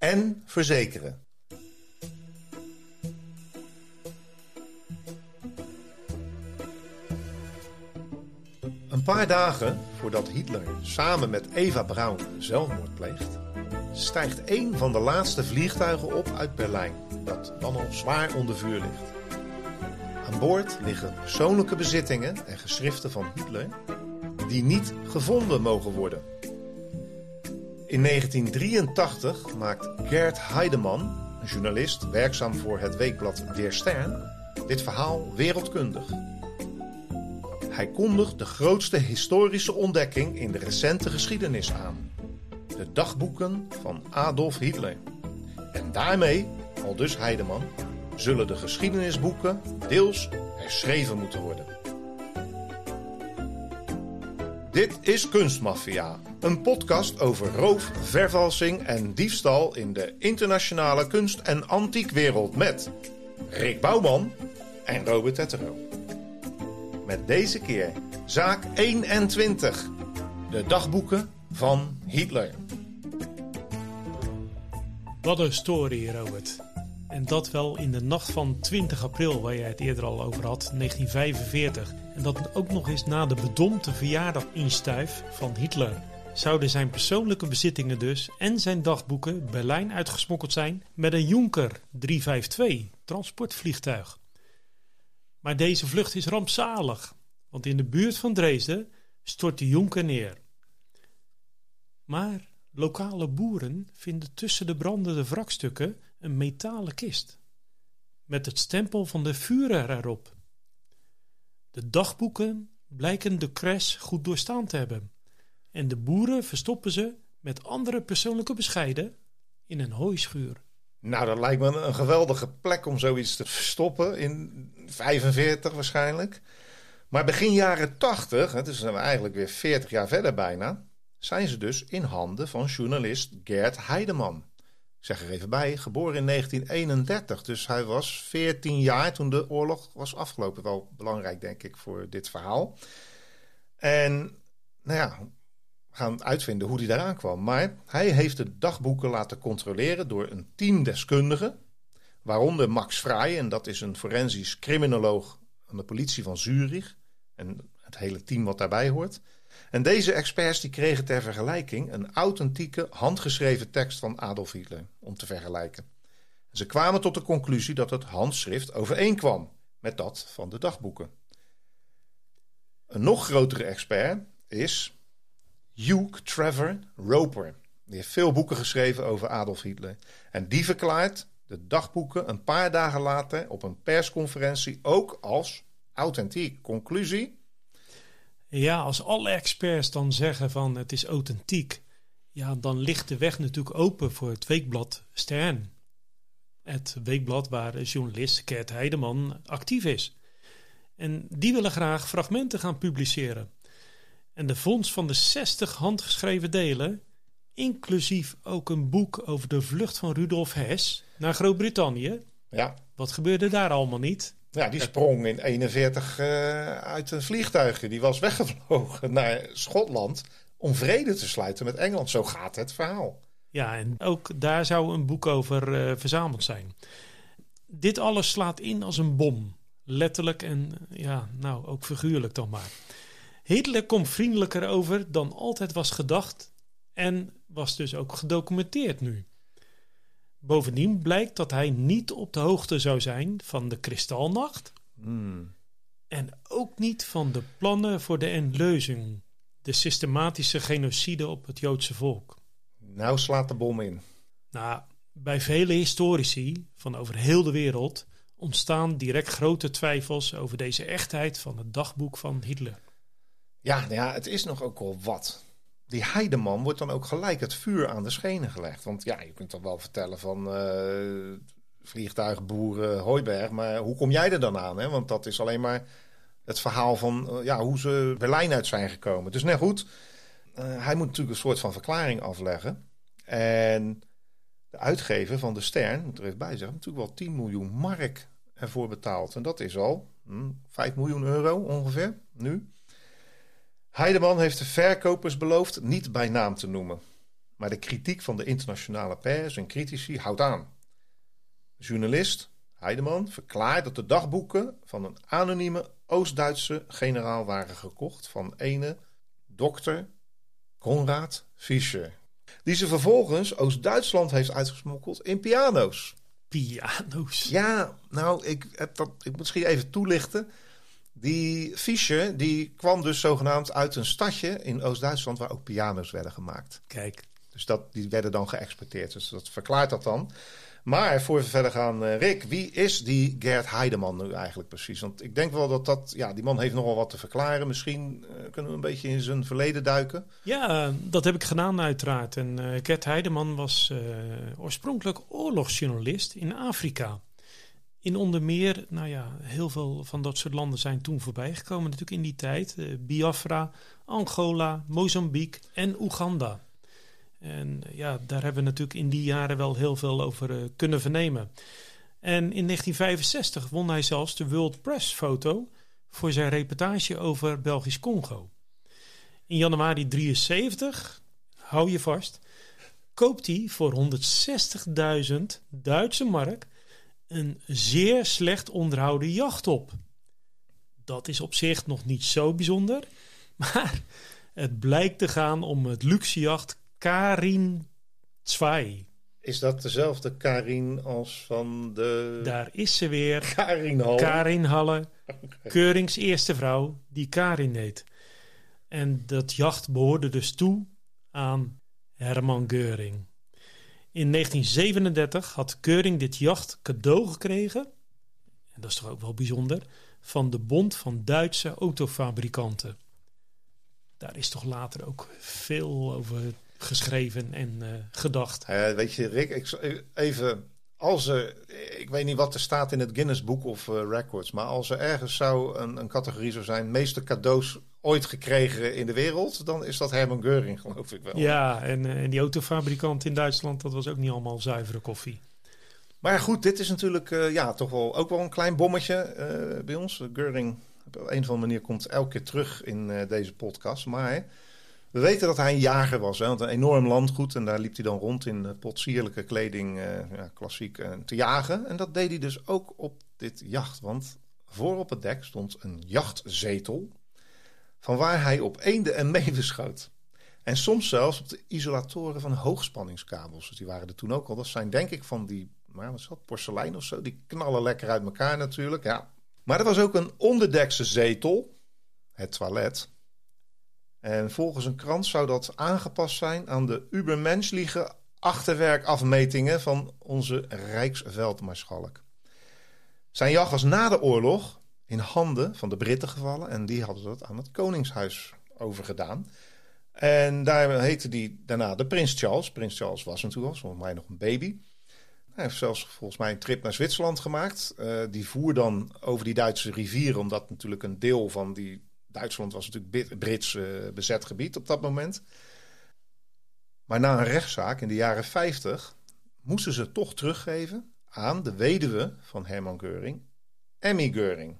en verzekeren. Een paar dagen voordat Hitler samen met Eva Braun zelfmoord pleegt, stijgt een van de laatste vliegtuigen op uit Berlijn, dat dan al zwaar onder vuur ligt. Aan boord liggen persoonlijke bezittingen en geschriften van Hitler die niet gevonden mogen worden. In 1983 maakt Gert Heidemann, een journalist werkzaam voor het weekblad Der Stern, dit verhaal wereldkundig. Hij kondigt de grootste historische ontdekking in de recente geschiedenis aan: de dagboeken van Adolf Hitler. En daarmee, al dus Heidemann, zullen de geschiedenisboeken deels herschreven moeten worden. Dit is Kunstmafia, een podcast over roof, vervalsing en diefstal in de internationale kunst- en antiekwereld met Rick Bouwman en Robert Tettero. Met deze keer zaak 21, de dagboeken van Hitler. Wat een story, Robert. En dat wel in de nacht van 20 april, waar jij het eerder al over had, 1945. Dat ook nog eens na de bedompte verjaardag instuif van Hitler. Zouden zijn persoonlijke bezittingen dus en zijn dagboeken Berlijn uitgesmokkeld zijn met een Junker 352 transportvliegtuig. Maar deze vlucht is rampzalig, want in de buurt van Dresden stort de Junker neer. Maar lokale boeren vinden tussen de brandende wrakstukken een metalen kist met het stempel van de Führer erop. De dagboeken blijken de crash goed doorstaan te hebben en de boeren verstoppen ze met andere persoonlijke bescheiden in een hooischuur. Nou, dat lijkt me een geweldige plek om zoiets te verstoppen in 45 waarschijnlijk. Maar begin jaren 80, het is eigenlijk weer 40 jaar verder bijna, zijn ze dus in handen van journalist Gert Heideman. Ik zeg er even bij, geboren in 1931. Dus hij was 14 jaar toen de oorlog was afgelopen. Wel belangrijk, denk ik, voor dit verhaal. En nou ja, we gaan uitvinden hoe hij daaraan kwam. Maar hij heeft de dagboeken laten controleren door een team deskundigen. Waaronder Max Vrij, en dat is een forensisch criminoloog aan de politie van Zurich. En het hele team wat daarbij hoort. En deze experts die kregen ter vergelijking een authentieke handgeschreven tekst van Adolf Hitler om te vergelijken. Ze kwamen tot de conclusie dat het handschrift overeenkwam met dat van de dagboeken. Een nog grotere expert is Hugh Trevor Roper. Die heeft veel boeken geschreven over Adolf Hitler. En die verklaart de dagboeken een paar dagen later op een persconferentie ook als authentiek. Conclusie: ja, als alle experts dan zeggen van het is authentiek, ja, dan ligt de weg natuurlijk open voor het weekblad Stern. Het weekblad waar journalist Kert Heideman actief is. En die willen graag fragmenten gaan publiceren. En de fonds van de 60 handgeschreven delen, inclusief ook een boek over de vlucht van Rudolf Hess naar Groot-Brittannië. Ja. Wat gebeurde daar allemaal niet? Ja, die sprong in 41 uh, uit een vliegtuig. Die was weggevlogen naar Schotland om vrede te sluiten met Engeland. Zo gaat het verhaal. Ja, en ook daar zou een boek over uh, verzameld zijn. Dit alles slaat in als een bom. Letterlijk en ja, nou ook figuurlijk dan maar. Hitler komt vriendelijker over dan altijd was gedacht en was dus ook gedocumenteerd nu. Bovendien blijkt dat hij niet op de hoogte zou zijn van de kristalnacht. Hmm. En ook niet van de plannen voor de Endleuzing, de systematische genocide op het Joodse volk. Nou slaat de bom in. Nou, bij vele historici van over heel de wereld ontstaan direct grote twijfels over deze echtheid van het dagboek van Hitler. Ja, nou ja het is nog ook wel wat. Die Heideman wordt dan ook gelijk het vuur aan de schenen gelegd. Want ja, je kunt dan wel vertellen van uh, vliegtuigboeren Hooiberg, maar hoe kom jij er dan aan? Hè? Want dat is alleen maar het verhaal van uh, ja, hoe ze Berlijn uit zijn gekomen. Dus net goed, uh, hij moet natuurlijk een soort van verklaring afleggen. En de uitgever van de Stern, moet er even bij zeggen, natuurlijk wel 10 miljoen mark ervoor betaald. En dat is al hm, 5 miljoen euro ongeveer nu. Heideman heeft de verkopers beloofd niet bij naam te noemen. Maar de kritiek van de internationale pers en critici houdt aan. De journalist Heideman verklaart dat de dagboeken van een anonieme Oost-Duitse generaal waren gekocht van ene dokter Konrad Fischer. Die ze vervolgens Oost-Duitsland heeft uitgesmokkeld in piano's. Piano's? Ja, nou, ik, heb dat, ik moet misschien even toelichten. Die Fischer die kwam dus zogenaamd uit een stadje in Oost-Duitsland waar ook piano's werden gemaakt. Kijk. Dus dat, die werden dan geëxporteerd. Dus dat verklaart dat dan. Maar voor we verder gaan, uh, Rick, wie is die Gert Heideman nu eigenlijk precies? Want ik denk wel dat dat, ja, die man heeft nogal wat te verklaren. Misschien uh, kunnen we een beetje in zijn verleden duiken. Ja, dat heb ik gedaan uiteraard. En uh, Gert Heideman was oorspronkelijk oorlogsjournalist in Afrika. In onder meer, nou ja, heel veel van dat soort landen zijn toen voorbijgekomen natuurlijk in die tijd. Biafra, Angola, Mozambique en Oeganda. En ja, daar hebben we natuurlijk in die jaren wel heel veel over uh, kunnen vernemen. En in 1965 won hij zelfs de World Press foto voor zijn reportage over Belgisch Congo. In januari 73, hou je vast, koopt hij voor 160.000 Duitse mark een zeer slecht onderhouden jacht op. Dat is op zich nog niet zo bijzonder, maar het blijkt te gaan om het luxejacht Karin 2. Is dat dezelfde Karin als van de... Daar is ze weer. Karin Halle. Karin Halle. Okay. Keurings eerste vrouw, die Karin heet. En dat jacht behoorde dus toe aan Herman Geuring. In 1937 had Keuring dit jacht cadeau gekregen, en dat is toch ook wel bijzonder, van de Bond van Duitse Autofabrikanten. Daar is toch later ook veel over geschreven en uh, gedacht. Weet je, Rick, ik, even als er, ik weet niet wat er staat in het Guinness Book of uh, Records, maar als er ergens zou een, een categorie zou zijn, meeste cadeaus ooit gekregen in de wereld, dan is dat Herman Geuring, geloof ik wel. Ja, en, en die autofabrikant in Duitsland, dat was ook niet allemaal zuivere koffie. Maar goed, dit is natuurlijk uh, ja, toch wel ook wel een klein bommetje uh, bij ons. Geuring op een of andere manier komt elke keer terug in deze podcast, maar... We weten dat hij een jager was, hè, want een enorm landgoed. En daar liep hij dan rond in potsierlijke kleding, ja, klassiek, te jagen. En dat deed hij dus ook op dit jacht. Want voor op het dek stond een jachtzetel. Van waar hij op eenden en meeuwen. En soms zelfs op de isolatoren van hoogspanningskabels. Dus die waren er toen ook al. Dat zijn denk ik van die, maar wat is dat, porselein of zo. Die knallen lekker uit elkaar natuurlijk, ja. Maar er was ook een onderdekse zetel, het toilet en volgens een krant zou dat aangepast zijn aan de ubermenschliche achterwerkafmetingen van onze Rijksveldmaarschalk. Zijn jacht was na de oorlog in handen van de Britten gevallen en die hadden dat aan het Koningshuis overgedaan. En daar heette die daarna de Prins Charles. Prins Charles was natuurlijk al, volgens mij nog een baby. Hij heeft zelfs volgens mij een trip naar Zwitserland gemaakt. Uh, die voer dan over die Duitse rivieren, omdat natuurlijk een deel van die Duitsland was natuurlijk Brits uh, bezet gebied op dat moment. Maar na een rechtszaak in de jaren 50 moesten ze toch teruggeven aan de weduwe van Herman Geuring, Emmy Geuring.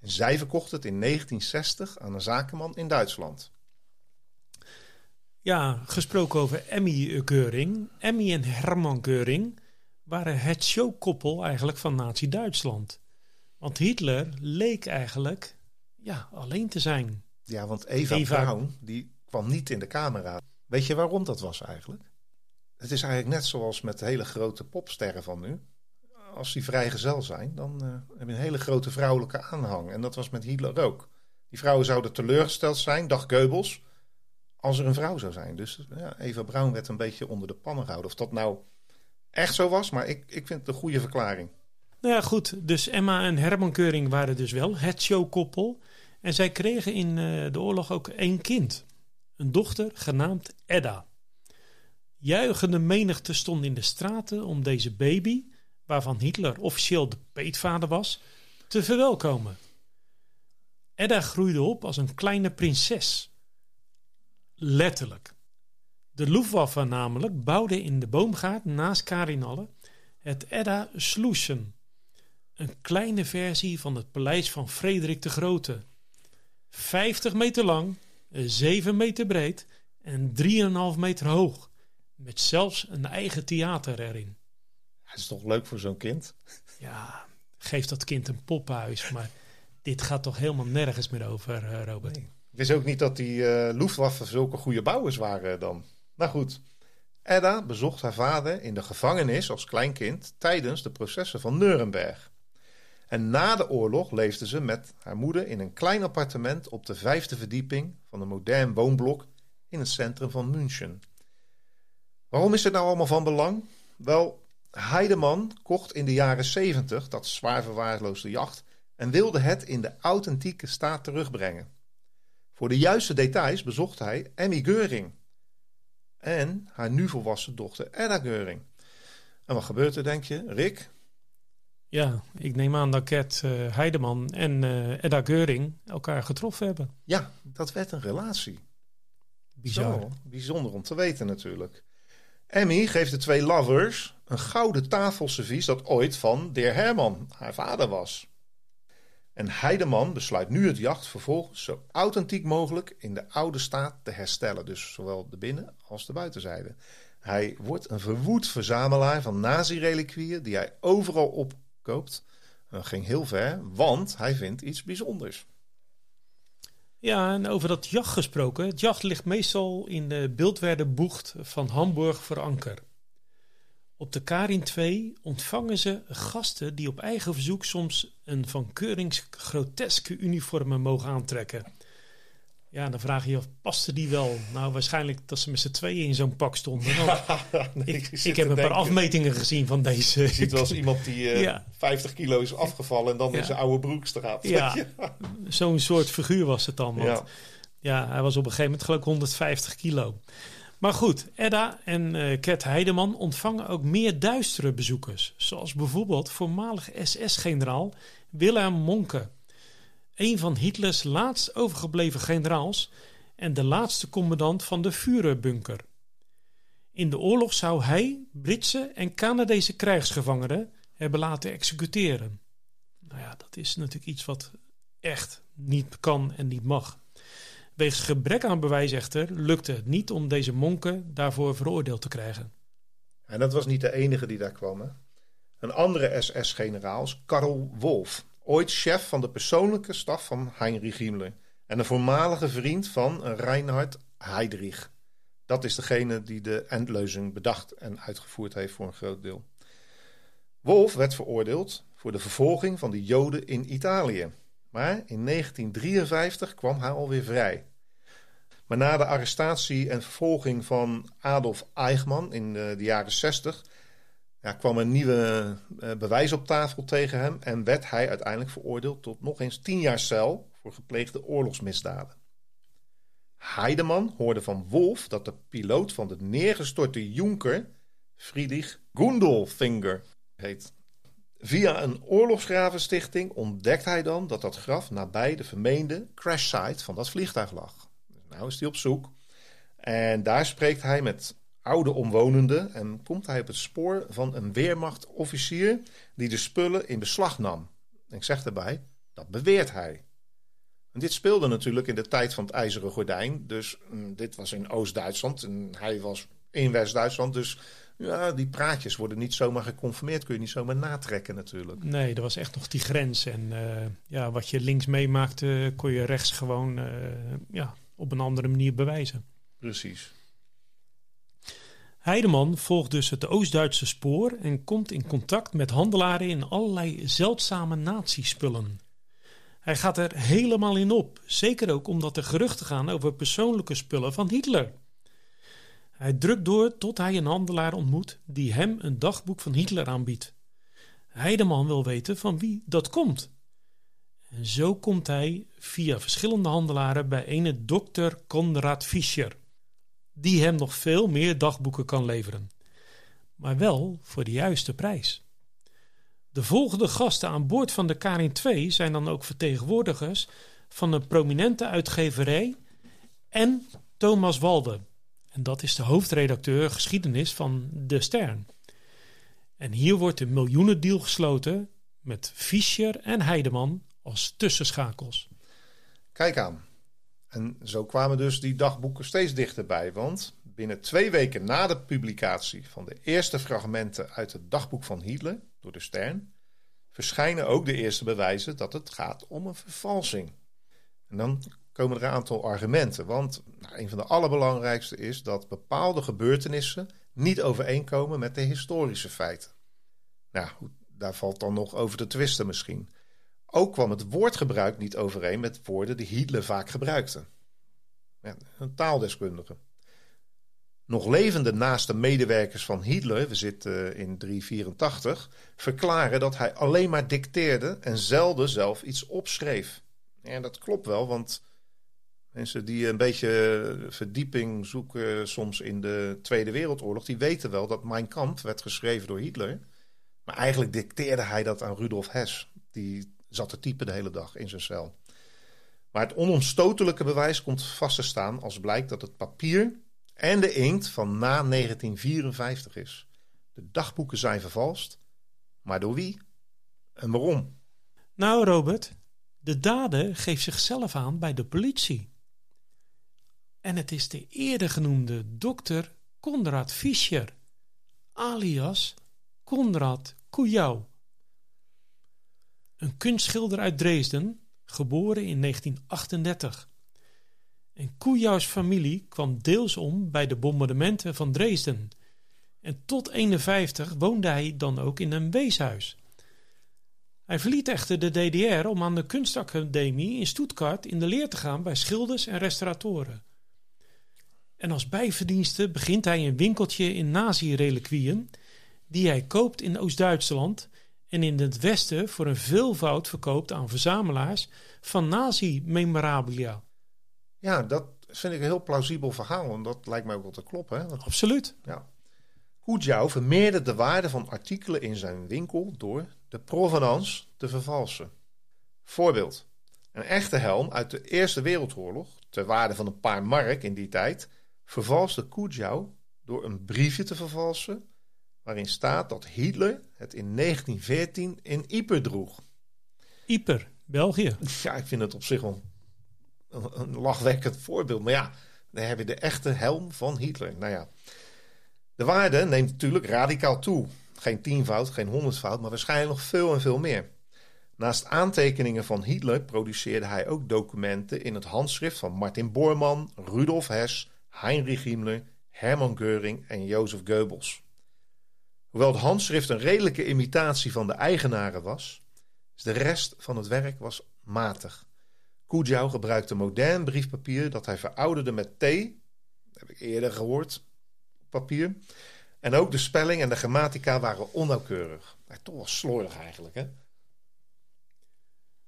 En zij verkocht het in 1960 aan een zakenman in Duitsland. Ja, gesproken over Emmy Geuring. Emmy en Herman Geuring waren het showkoppel eigenlijk van Nazi-Duitsland. Want Hitler leek eigenlijk ja, alleen te zijn. Ja, want Eva, Eva Braun, die kwam niet in de camera. Weet je waarom dat was eigenlijk? Het is eigenlijk net zoals met de hele grote popsterren van nu. Als die vrijgezel zijn, dan uh, heb je een hele grote vrouwelijke aanhang. En dat was met Hitler ook. Die vrouwen zouden teleurgesteld zijn, dag Goebbels, als er een vrouw zou zijn. Dus ja, Eva Braun werd een beetje onder de pannen gehouden. Of dat nou echt zo was, maar ik, ik vind het een goede verklaring. Nou ja, goed. Dus Emma en Herman Keuring waren dus wel het showkoppel. En zij kregen in uh, de oorlog ook één kind. een dochter genaamd Edda. Juichende menigte stond in de straten om deze baby, waarvan Hitler officieel de peetvader was, te verwelkomen. Edda groeide op als een kleine prinses. Letterlijk. De Luftwaffe namelijk bouwde in de boomgaard naast Karinalle het Edda Slussen, een kleine versie van het paleis van Frederik de Grote. 50 meter lang, 7 meter breed en 3,5 meter hoog, met zelfs een eigen theater erin. Het is toch leuk voor zo'n kind? Ja, geef dat kind een poppenhuis, maar dit gaat toch helemaal nergens meer over, uh, Robert? Ik wist ook niet dat die uh, Luftwaffe zulke goede bouwers waren dan. Nou goed, Edda bezocht haar vader in de gevangenis als kleinkind tijdens de processen van Nuremberg. En na de oorlog leefde ze met haar moeder in een klein appartement op de vijfde verdieping van een modern woonblok in het centrum van München. Waarom is het nou allemaal van belang? Wel, Heideman kocht in de jaren 70 dat zwaar verwaarloosde jacht en wilde het in de authentieke staat terugbrengen. Voor de juiste details bezocht hij Emmy Geuring en haar nu volwassen dochter Edda Geuring. En wat gebeurt er, denk je, Rick? Ja, ik neem aan dat Ket uh, Heideman en uh, Edda Geuring elkaar getroffen hebben. Ja, dat werd een relatie. Bizar. Zo, bijzonder om te weten natuurlijk. Emmy geeft de twee lovers een gouden tafelservies dat ooit van de heer Herman, haar vader, was. En Heideman besluit nu het jacht vervolgens zo authentiek mogelijk in de oude staat te herstellen. Dus zowel de binnen- als de buitenzijde. Hij wordt een verwoed verzamelaar van nazi-reliquieën die hij overal opkoopt. Dat ging heel ver, want hij vindt iets bijzonders. Ja, en over dat jacht gesproken. Het jacht ligt meestal in de Beeldwerdenbocht van Hamburg voor anker. Op de Karin 2 ontvangen ze gasten die op eigen verzoek soms een van Keurings groteske uniformen mogen aantrekken. Ja, dan vraag je je af, paste die wel? Nou, waarschijnlijk dat ze met z'n tweeën in zo'n pak stonden. nee, ik, ik heb een paar afmetingen gezien van deze. Je ziet wel eens iemand die uh, ja. 50 kilo is afgevallen en dan ja. in zijn oude broek staat. Ja, zo'n soort figuur was het dan. Want, ja. ja, hij was op een gegeven moment geloof ik 150 kilo. Maar goed, Edda en uh, Ket Heideman ontvangen ook meer duistere bezoekers. Zoals bijvoorbeeld voormalig SS-generaal Wilhelm Monke. Een van Hitlers laatst overgebleven generaals en de laatste commandant van de Führerbunker. In de oorlog zou hij Britse en Canadese krijgsgevangenen hebben laten executeren. Nou ja, dat is natuurlijk iets wat echt niet kan en niet mag. Wegens gebrek aan bewijs echter lukte het niet om deze monken daarvoor veroordeeld te krijgen. En dat was niet de enige die daar kwam. Hè? Een andere SS-generaal, Karl Wolf, ooit chef van de persoonlijke staf van Heinrich Himmler en een voormalige vriend van Reinhard Heydrich. Dat is degene die de endleuzing bedacht en uitgevoerd heeft voor een groot deel. Wolf werd veroordeeld voor de vervolging van de Joden in Italië. Maar in 1953 kwam hij alweer vrij. Maar na de arrestatie en vervolging van Adolf Eichmann in de, de jaren 60 ja, kwam een nieuwe uh, bewijs op tafel tegen hem en werd hij uiteindelijk veroordeeld tot nog eens tien jaar cel voor gepleegde oorlogsmisdaden. Heideman hoorde van Wolf dat de piloot van de neergestorte Junker Friedrich Gundelfinger heet. Via een oorlogsgravenstichting ontdekt hij dan dat dat graf nabij de vermeende crashsite van dat vliegtuig lag. Nou is hij op zoek. En daar spreekt hij met oude omwonenden en komt hij op het spoor van een weermachtofficier die de spullen in beslag nam. Ik zeg erbij, dat beweert hij. En dit speelde natuurlijk in de tijd van het IJzeren Gordijn. Dus mm, dit was in Oost-Duitsland en hij was in West-Duitsland. Dus ja, die praatjes worden niet zomaar geconfirmeerd. Kun je niet zomaar natrekken natuurlijk. Nee, er was echt nog die grens. En uh, ja, wat je links meemaakte, kon je rechts gewoon uh, ja, op een andere manier bewijzen. Precies. Heideman volgt dus het Oost-Duitse spoor en komt in contact met handelaren in allerlei zeldzame nazispullen. Hij gaat er helemaal in op, zeker ook omdat er geruchten gaan over persoonlijke spullen van Hitler. Hij drukt door tot hij een handelaar ontmoet die hem een dagboek van Hitler aanbiedt. Heideman wil weten van wie dat komt. En zo komt hij via verschillende handelaren bij ene dokter Konrad Fischer, die hem nog veel meer dagboeken kan leveren, maar wel voor de juiste prijs. De volgende gasten aan boord van de Karin 2 zijn dan ook vertegenwoordigers van een prominente uitgeverij en Thomas Walde. En dat is de hoofdredacteur geschiedenis van De Stern. En hier wordt een miljoenendeal gesloten met Fischer en Heideman als tussenschakels. Kijk aan. En zo kwamen dus die dagboeken steeds dichterbij, want binnen twee weken na de publicatie van de eerste fragmenten uit het dagboek van Hitler door de Stern, verschijnen ook de eerste bewijzen dat het gaat om een vervalsing. En dan komen er een aantal argumenten, want nou, een van de allerbelangrijkste is dat bepaalde gebeurtenissen niet overeenkomen met de historische feiten. Nou, daar valt dan nog over te twisten misschien. Ook kwam het woordgebruik niet overeen met woorden die Hitler vaak gebruikte. Ja, een taaldeskundige. Nog levende naaste medewerkers van Hitler, we zitten in 384, verklaren dat hij alleen maar dicteerde en zelden zelf iets opschreef. En dat klopt wel, want mensen die een beetje verdieping zoeken soms in de Tweede Wereldoorlog, die weten wel dat Mein Kampf werd geschreven door Hitler. Maar eigenlijk dicteerde hij dat aan Rudolf Hess. Die zat te typen de hele dag in zijn cel. Maar het onomstotelijke bewijs komt vast te staan als blijkt dat het papier en de inkt van na 1954 is. De dagboeken zijn vervalst, maar door wie en waarom? Nou, Robert, de dader geeft zichzelf aan bij de politie. En het is de eerder genoemde dokter Konrad Fischer, alias Konrad Kujau. Een kunstschilder uit Dresden, geboren in 1938. En Kujau's familie kwam deels om bij de bombardementen van Dresden. En tot 51 woonde hij dan ook in een weeshuis. Hij verliet echter de DDR om aan de kunstacademie in Stuttgart in de leer te gaan bij schilders en restauratoren. En als bijverdienste begint hij een winkeltje in nazi-reliquieën die hij koopt in Oost-Duitsland en in het Westen voor een veelvoud verkoopt aan verzamelaars van nazi-memorabilia. Ja, dat vind ik een heel plausibel verhaal en dat lijkt mij ook wel te kloppen. Hè? Absoluut. Ja. Kujau vermeerderde de waarde van artikelen in zijn winkel door de provenance te vervalsen. Voorbeeld. Een echte helm uit de Eerste Wereldoorlog, ter waarde van een paar mark in die tijd, vervalste Kujau door een briefje te vervalsen waarin staat dat Hitler het in 1914 in Yper droeg. Yper, België. Ja, ik vind het op zich wel een, een lachwekkend voorbeeld. Maar ja, dan heb je de echte helm van Hitler. Nou ja, de waarde neemt natuurlijk radicaal toe. Geen tienvoud, geen honderdvoud, maar waarschijnlijk nog veel en veel meer. Naast aantekeningen van Hitler produceerde hij ook documenten in het handschrift van Martin Bormann, Rudolf Hess, Heinrich Himmler, Hermann Göring en Jozef Goebbels. Hoewel het handschrift een redelijke imitatie van de eigenaren was, is de rest van het werk was matig. Kujau gebruikte modern briefpapier dat hij verouderde met thee, heb ik eerder gehoord, papier. En ook de spelling en de grammatica waren onnauwkeurig. Maar toch wel slordig eigenlijk, hè?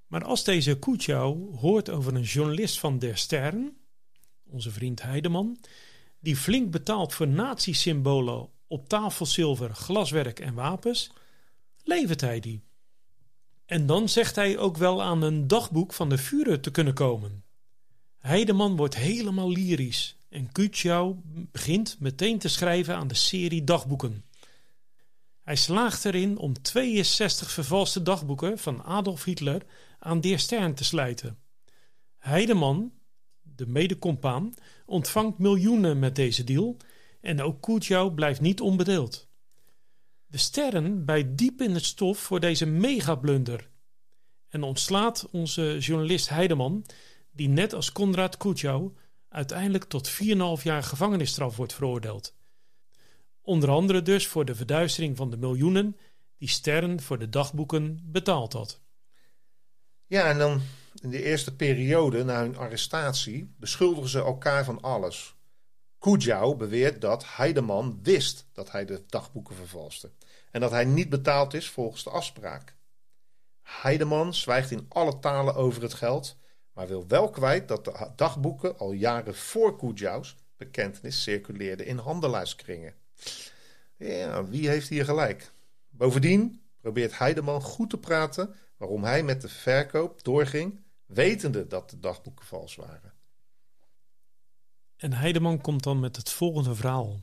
Maar als deze Kujau hoort over een journalist van Der Stern, onze vriend Heideman, die flink betaalt voor nazi-symbolen op tafelzilver, glaswerk en wapens, levert hij die. En dan zegt hij ook wel aan een dagboek van de Führer te kunnen komen. Heideman wordt helemaal lyrisch en Kutschau begint meteen te schrijven aan de serie dagboeken. Hij slaagt erin om 62 vervalste dagboeken van Adolf Hitler aan Der Stern te slijten. Heideman, de medecompaan, ontvangt miljoenen met deze deal en ook Kutschau blijft niet onbedeeld. De sterren bij diep in het stof voor deze megablunder en ontslaat onze journalist Heideman, die net als Konrad Kutschau uiteindelijk tot 4,5 jaar gevangenisstraf wordt veroordeeld. Onder andere dus voor de verduistering van de miljoenen die Stern voor de dagboeken betaald had. Ja, en dan in de eerste periode na hun arrestatie beschuldigen ze elkaar van alles. Kujau beweert dat Heideman wist dat hij de dagboeken vervalste en dat hij niet betaald is volgens de afspraak. Heideman zwijgt in alle talen over het geld, maar wil wel kwijt dat de dagboeken al jaren voor Kujau's bekentenis circuleerden in handelaarskringen. Ja, wie heeft hier gelijk? Bovendien probeert Heideman goed te praten waarom hij met de verkoop doorging, wetende dat de dagboeken vals waren. En Heideman komt dan met het volgende verhaal.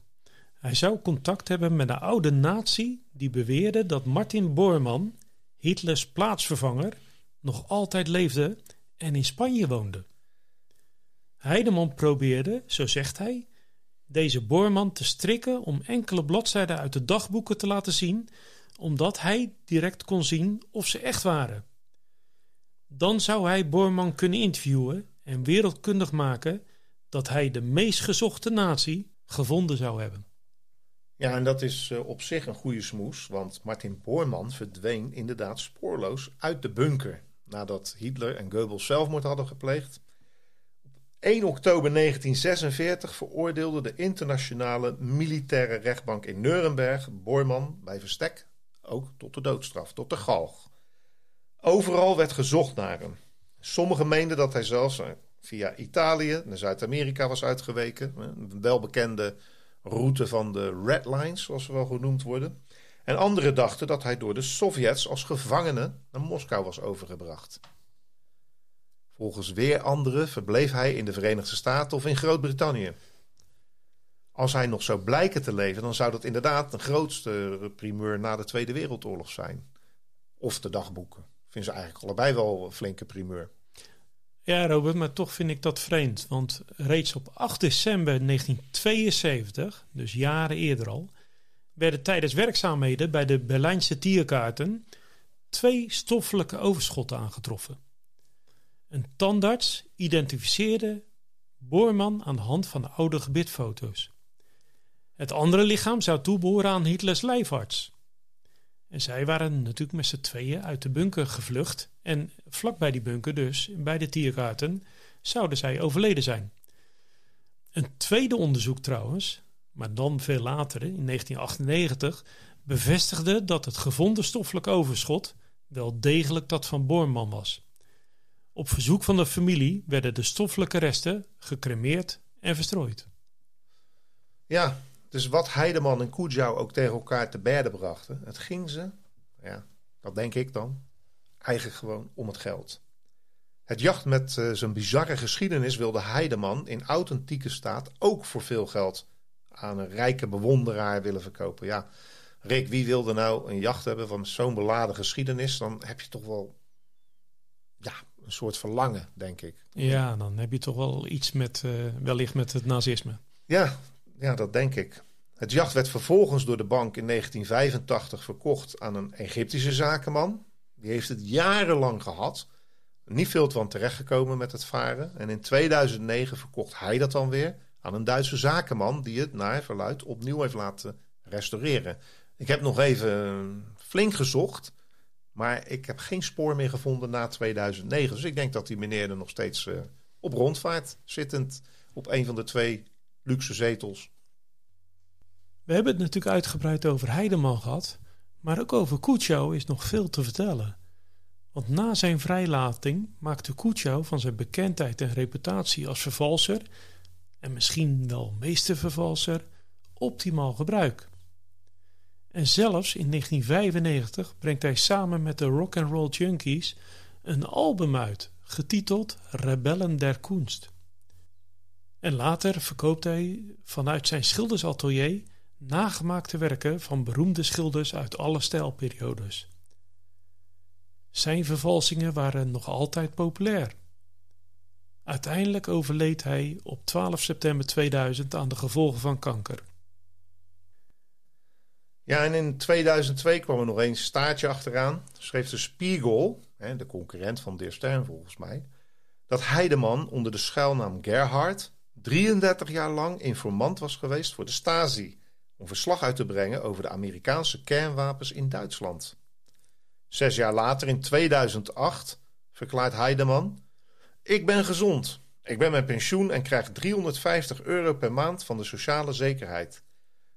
Hij zou contact hebben met een oude nazi die beweerde dat Martin Bormann, Hitlers plaatsvervanger, nog altijd leefde en in Spanje woonde. Heideman probeerde, zo zegt hij, deze Bormann te strikken om enkele bladzijden uit de dagboeken te laten zien, omdat hij direct kon zien of ze echt waren. Dan zou hij Bormann kunnen interviewen en wereldkundig maken dat hij de meest gezochte natie gevonden zou hebben. Ja, en dat is uh, op zich een goede smoes, want Martin Bormann verdween inderdaad spoorloos uit de bunker nadat Hitler en Goebbels zelfmoord hadden gepleegd. Op 1 oktober 1946 veroordeelde de internationale militaire rechtbank in Nuremberg Bormann bij verstek ook tot de doodstraf, tot de galg. Overal werd gezocht naar hem. Sommigen meenden dat hij zelfs via Italië naar Zuid-Amerika was uitgeweken. Een welbekende route van de Red Lines, zoals ze wel genoemd worden. En anderen dachten dat hij door de Sovjets als gevangene naar Moskou was overgebracht. Volgens weer anderen verbleef hij in de Verenigde Staten of in Groot-Brittannië. Als hij nog zou blijken te leven, dan zou dat inderdaad de grootste primeur na de Tweede Wereldoorlog zijn. Of de dagboeken. Ik vind ze eigenlijk allebei wel een flinke primeur. Ja, Robert, maar toch vind ik dat vreemd. Want reeds op 8 december 1972, dus jaren eerder al, werden tijdens werkzaamheden bij de Berlijnse tierkaarten twee stoffelijke overschotten aangetroffen. Een tandarts identificeerde Boorman aan de hand van de oude gebitfoto's. Het andere lichaam zou toebehoren aan Hitlers lijfarts. En zij waren natuurlijk met z'n tweeën uit de bunker gevlucht. En vlakbij die bunker dus, bij de tierkaarten, zouden zij overleden zijn. Een tweede onderzoek trouwens, maar dan veel later, in 1998, bevestigde dat het gevonden stoffelijk overschot wel degelijk dat van Bormann was. Op verzoek van de familie werden de stoffelijke resten gecremeerd en verstrooid. Ja, dus wat Heideman en Kujau ook tegen elkaar te berden brachten, het ging ze, ja, dat denk ik dan, eigenlijk gewoon om het geld. Het jacht met uh, zijn bizarre geschiedenis wilde Heideman in authentieke staat ook voor veel geld aan een rijke bewonderaar willen verkopen. Ja, Rick, wie wilde nou een jacht hebben van zo'n beladen geschiedenis? Dan heb je toch wel ja, een soort verlangen, denk ik. Ja, dan heb je toch wel iets met, uh, wellicht met het nazisme. Ja, ja, dat denk ik. Het jacht werd vervolgens door de bank in 1985 verkocht aan een Egyptische zakenman. Die heeft het jarenlang gehad. Niet veel van terechtgekomen met het varen. En in 2009 verkocht hij dat dan weer aan een Duitse zakenman die het naar verluid opnieuw heeft laten restaureren. Ik heb nog even flink gezocht, maar ik heb geen spoor meer gevonden na 2009. Dus ik denk dat die meneer er nog steeds uh, op rondvaart, zittend op een van de twee luxe zetels. We hebben het natuurlijk uitgebreid over Heideman gehad, maar ook over Kuchau is nog veel te vertellen. Want na zijn vrijlating maakte Kuchau van zijn bekendheid en reputatie als vervalser en misschien wel meestervervalser, optimaal gebruik. En zelfs in 1995 brengt hij samen met de Rock and Roll Junkies een album uit, getiteld Rebellen der Kunst. En later verkoopt hij vanuit zijn schildersatelier nagemaakte werken van beroemde schilders uit alle stijlperiodes. Zijn vervalsingen waren nog altijd populair. Uiteindelijk overleed hij op 12 september 2000 aan de gevolgen van kanker. Ja, en in 2002 kwam er nog eens staartje achteraan. Schreef de Spiegel, de concurrent van De Stern volgens mij, dat Heideman onder de schuilnaam Gerhard 33 jaar lang informant was geweest voor de Stasi om verslag uit te brengen over de Amerikaanse kernwapens in Duitsland. Zes jaar later, in 2008, verklaart Heideman ik ben gezond. Ik ben met pensioen en krijg 350 euro per maand van de sociale zekerheid.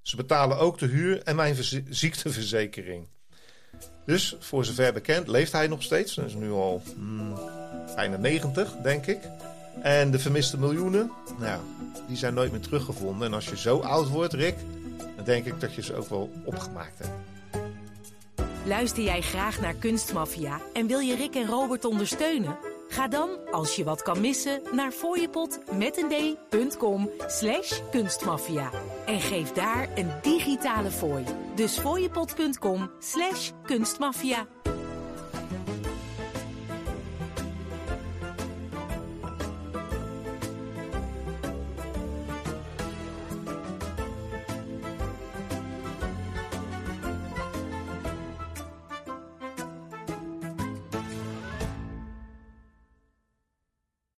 Ze betalen ook de huur en mijn ziekteverzekering. Dus voor zover bekend leeft hij nog steeds. Dat is nu al hmm, bijna 90, denk ik. En de vermiste miljoenen, nou, die zijn nooit meer teruggevonden. En als je zo oud wordt, Rick, dan denk ik dat je ze ook wel opgemaakt hebt. Luister jij graag naar Kunstmafia en wil je Rick en Robert ondersteunen? Ga dan, als je wat kan missen, naar fooiepot met een d.com slash kunstmafia. En geef daar een digitale fooi. Dus fooiepot.com slash kunstmafia.